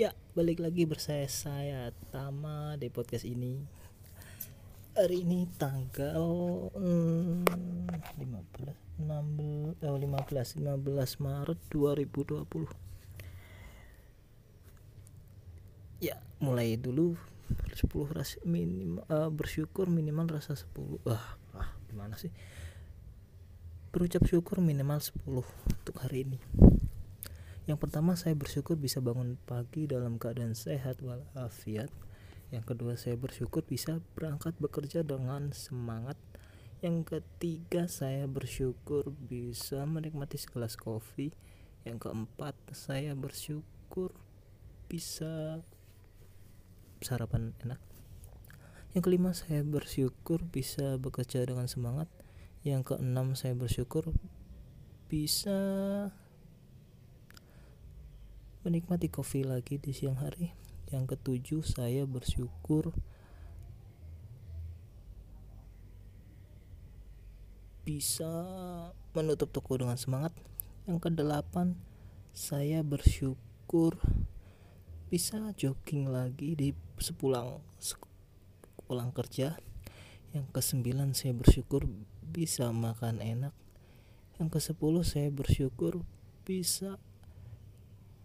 Ya, balik lagi bersama saya Tama di podcast ini. Hari ini tanggal hmm, 15 16 oh, 15 15 Maret 2020. Ya, mulai dulu 10 rasa minim uh, bersyukur minimal rasa 10. Wah, ah, gimana sih? Berucap syukur minimal 10 untuk hari ini. Yang pertama saya bersyukur bisa bangun pagi dalam keadaan sehat walafiat. Yang kedua saya bersyukur bisa berangkat bekerja dengan semangat. Yang ketiga saya bersyukur bisa menikmati segelas kopi. Yang keempat saya bersyukur bisa sarapan enak. Yang kelima saya bersyukur bisa bekerja dengan semangat. Yang keenam saya bersyukur bisa menikmati kopi lagi di siang hari. Yang ketujuh, saya bersyukur bisa menutup toko dengan semangat. Yang kedelapan, saya bersyukur bisa jogging lagi di sepulang pulang kerja. Yang kesembilan, saya bersyukur bisa makan enak. Yang kesepuluh, saya bersyukur bisa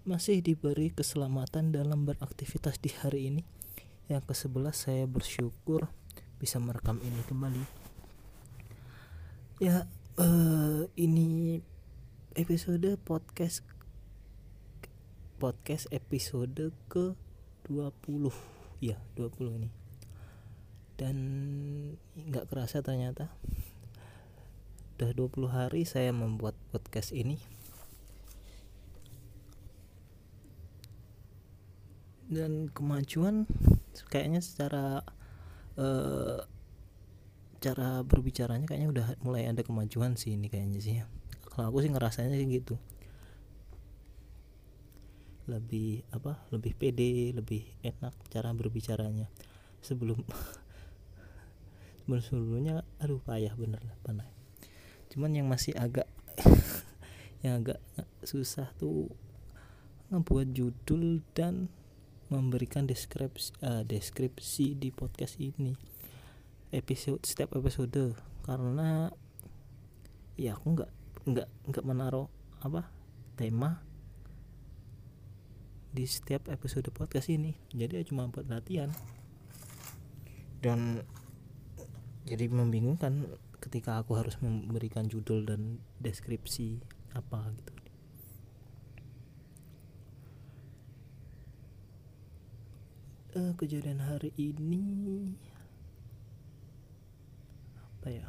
masih diberi keselamatan dalam beraktivitas di hari ini. Yang ke-11 saya bersyukur bisa merekam ini kembali. Ya, uh, ini episode podcast podcast episode ke 20 ya 20 ini dan nggak kerasa ternyata udah 20 hari saya membuat podcast ini dan kemajuan kayaknya secara uh, cara berbicaranya kayaknya udah mulai ada kemajuan sih ini kayaknya sih ya. kalau aku sih ngerasanya sih gitu. Lebih apa lebih pede lebih enak cara berbicaranya. Sebelum sebelum sebelumnya aduh payah bener lah panah. Cuman yang masih agak yang agak susah tuh ngebuat judul dan memberikan deskripsi uh, deskripsi di podcast ini. Episode setiap episode. Karena ya aku nggak nggak nggak menaruh apa tema di setiap episode podcast ini. Jadi cuma buat latihan. Dan jadi membingungkan ketika aku harus memberikan judul dan deskripsi apa gitu uh, kejadian hari ini. Apa ya?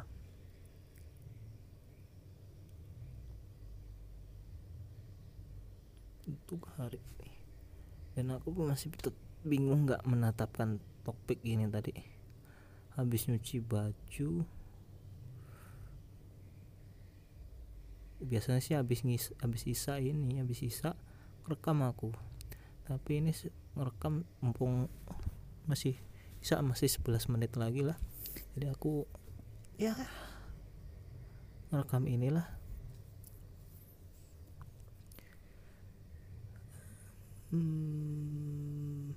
Untuk hari ini. Dan aku masih bingung nggak menetapkan topik ini tadi. Habis nyuci baju. Biasanya sih habis ngis habis isa ini habis isa rekam aku. Tapi ini ngerekam mumpung masih bisa masih 11 menit lagi lah. Jadi aku ya ngerekam inilah. Hmm,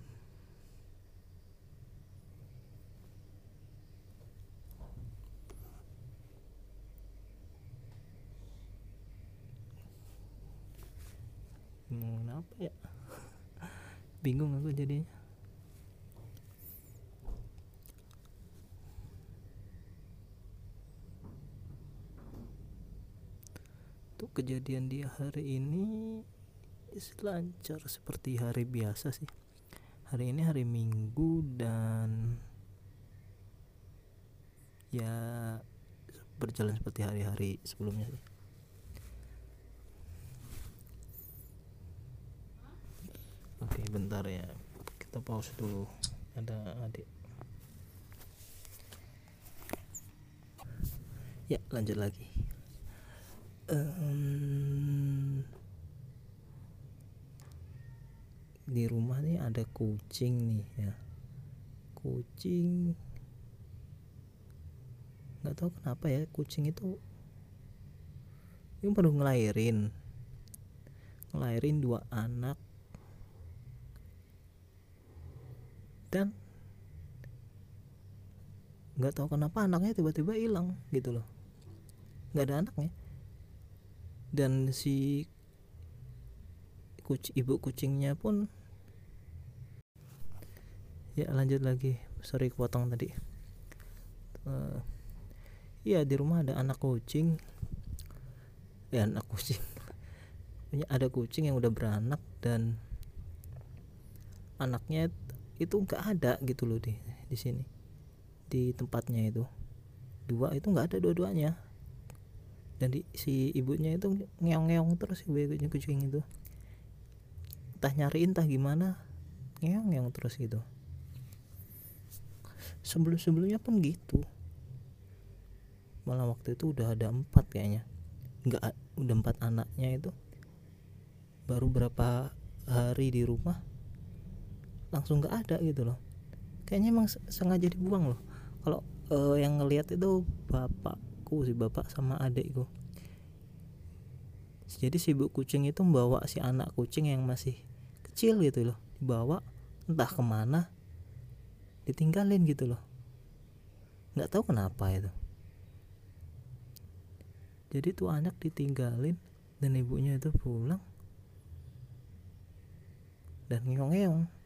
ngomongin apa ya bingung aku jadinya. Untuk kejadian di hari ini lancar seperti hari biasa sih. Hari ini hari minggu dan ya berjalan seperti hari-hari sebelumnya sih oke bentar ya. Kita pause dulu. Ada adik. Ya lanjut lagi. Um, di rumah nih ada kucing nih ya. Kucing. Nggak tahu kenapa ya kucing itu yang baru ngelahirin. Ngelahirin dua anak dan nggak tahu kenapa anaknya tiba-tiba hilang gitu loh. Nggak ada anaknya. Dan si kucing ibu kucingnya pun ya lanjut lagi. Sorry kepotong tadi. Uh, ya di rumah ada anak kucing. Ya anak kucing. Punya ada kucing yang udah beranak dan anaknya itu nggak ada gitu loh di di sini. Di tempatnya itu. Dua itu nggak ada dua-duanya. Dan si ibunya itu ngeong-ngeong terus ibu kucing itu. Entah nyariin entah gimana ngeong-ngeong terus gitu. Sebelum sebelumnya pun gitu. Malah waktu itu udah ada empat kayaknya. Nggak udah empat anaknya itu. Baru berapa hari di rumah langsung nggak ada gitu loh. Kayaknya emang sengaja dibuang loh. Kalau uh, yang ngelihat itu bapakku si bapak sama adikku. Jadi si ibu kucing itu membawa si anak kucing yang masih kecil gitu loh dibawa entah ke mana ditinggalin gitu loh. Nggak tahu kenapa itu. Jadi tuh anak ditinggalin dan ibunya itu pulang dan ngeong-ngeong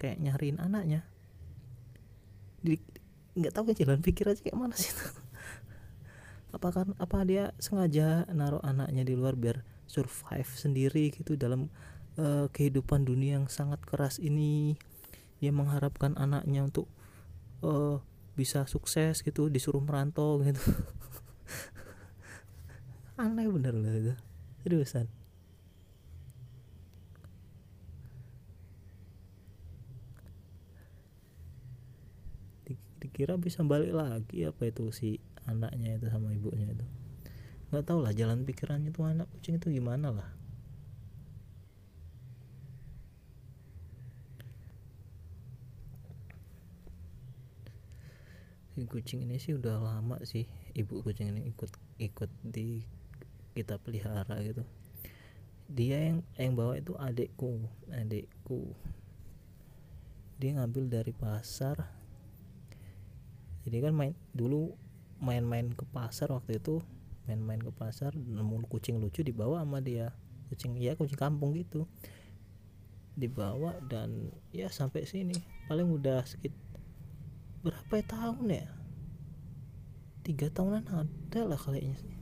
kayak nyariin anaknya. Nggak tahu kan jalan pikir aja kayak mana sih apakah apa dia sengaja naruh anaknya di luar biar survive sendiri gitu dalam uh, kehidupan dunia yang sangat keras ini. Dia mengharapkan anaknya untuk uh, bisa sukses gitu disuruh merantau gitu. Aneh bener loh itu. Seriusan dikira bisa balik lagi apa itu si anaknya itu sama ibunya itu. Nggak tahu lah jalan pikirannya tuh anak kucing itu gimana lah. Si kucing ini sih udah lama sih ibu kucing ini ikut ikut di kita pelihara gitu. Dia yang yang bawa itu adikku adikku. Dia ngambil dari pasar jadi kan main dulu main-main ke pasar waktu itu main-main ke pasar nemu kucing lucu dibawa sama dia. Kucing ya kucing kampung gitu. Dibawa dan ya sampai sini. Paling udah sekitar berapa tahun ya? Tiga tahunan ada lah kayaknya sih.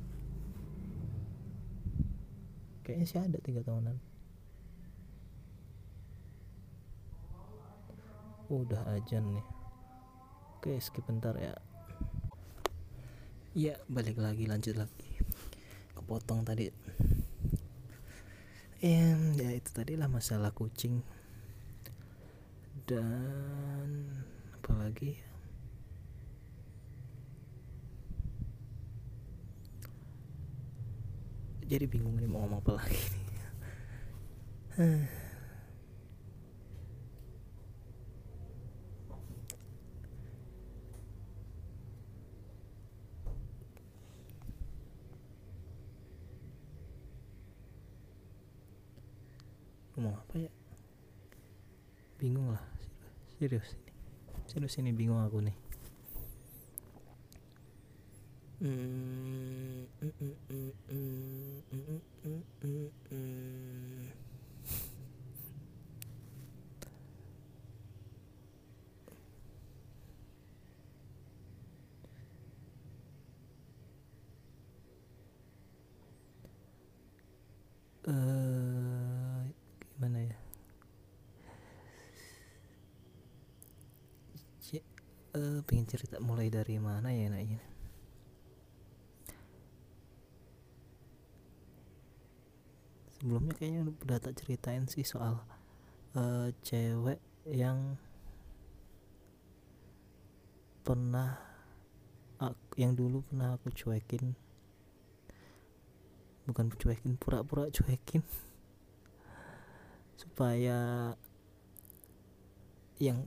Kayaknya sih ada tiga tahunan. Udah ajan nih oke skip bentar ya. Ya balik lagi lanjut lagi. Kepotong tadi. Ya, ya itu tadi lah masalah kucing. Dan apalagi jadi bingung nih mau ngomong apa lagi nih ngomong apa ya bingung lah serius serius ini bingung aku nih. Hmm, mm, mm, mm, mm, mm, mm, mm, mm. Uh, gimana ya? C uh, pengen cerita mulai dari mana ya nanya? sebelumnya kayaknya udah tak ceritain sih soal uh, cewek yang pernah aku, yang dulu pernah aku cuekin bukan cuekin pura-pura cuekin supaya yang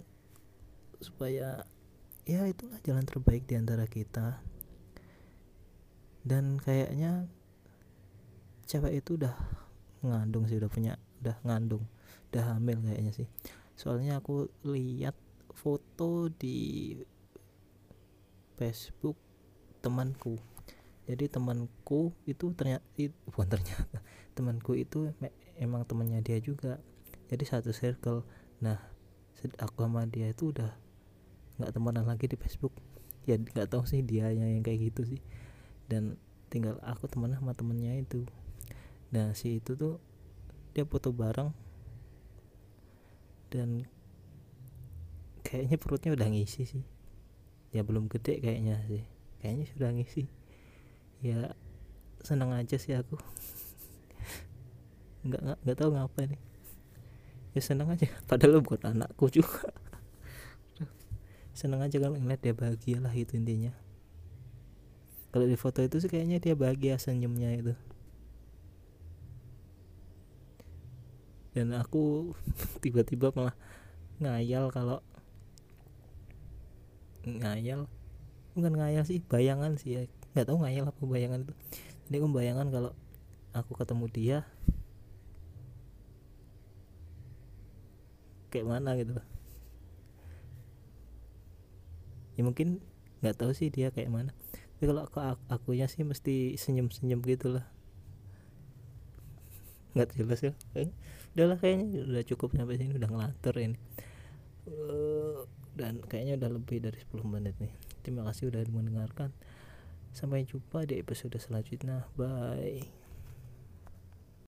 supaya ya itulah jalan terbaik di antara kita. Dan kayaknya cewek itu udah ngandung sih udah punya udah ngandung udah hamil kayaknya sih. Soalnya aku lihat foto di Facebook temanku. Jadi temanku itu ternyata bukan ternyata temanku itu emang temannya dia juga. Jadi satu circle. Nah aku sama dia itu udah nggak temenan lagi di Facebook. Ya nggak tahu sih dia yang kayak gitu sih. Dan tinggal aku temen sama temennya itu. Nah si itu tuh dia foto bareng. Dan kayaknya perutnya udah ngisi sih. Ya belum gede kayaknya sih. Kayaknya sudah ngisi. Ya seneng aja sih aku. Nggak nggak tahu ngapa nih. Ya seneng aja. Padahal buat anakku juga seneng aja kalau ngeliat dia bahagia lah itu intinya. Kalau di foto itu sih kayaknya dia bahagia senyumnya itu. Dan aku tiba-tiba malah ngayal kalau ngayal. Bukan ngayal sih bayangan sih ya. Nggak tahu ngayal apa bayangan itu. Jadi aku bayangan kalau aku ketemu dia kayak mana gitu ya mungkin nggak tahu sih dia kayak mana. Tapi kalau aku akunya sih mesti senyum senyum gitulah. Nggak jelas ya. Eh, udahlah kayaknya udah cukup sampai sini udah ngelantur ini. Uh, dan kayaknya udah lebih dari 10 menit nih. Terima kasih udah mendengarkan. Sampai jumpa di episode selanjutnya. Bye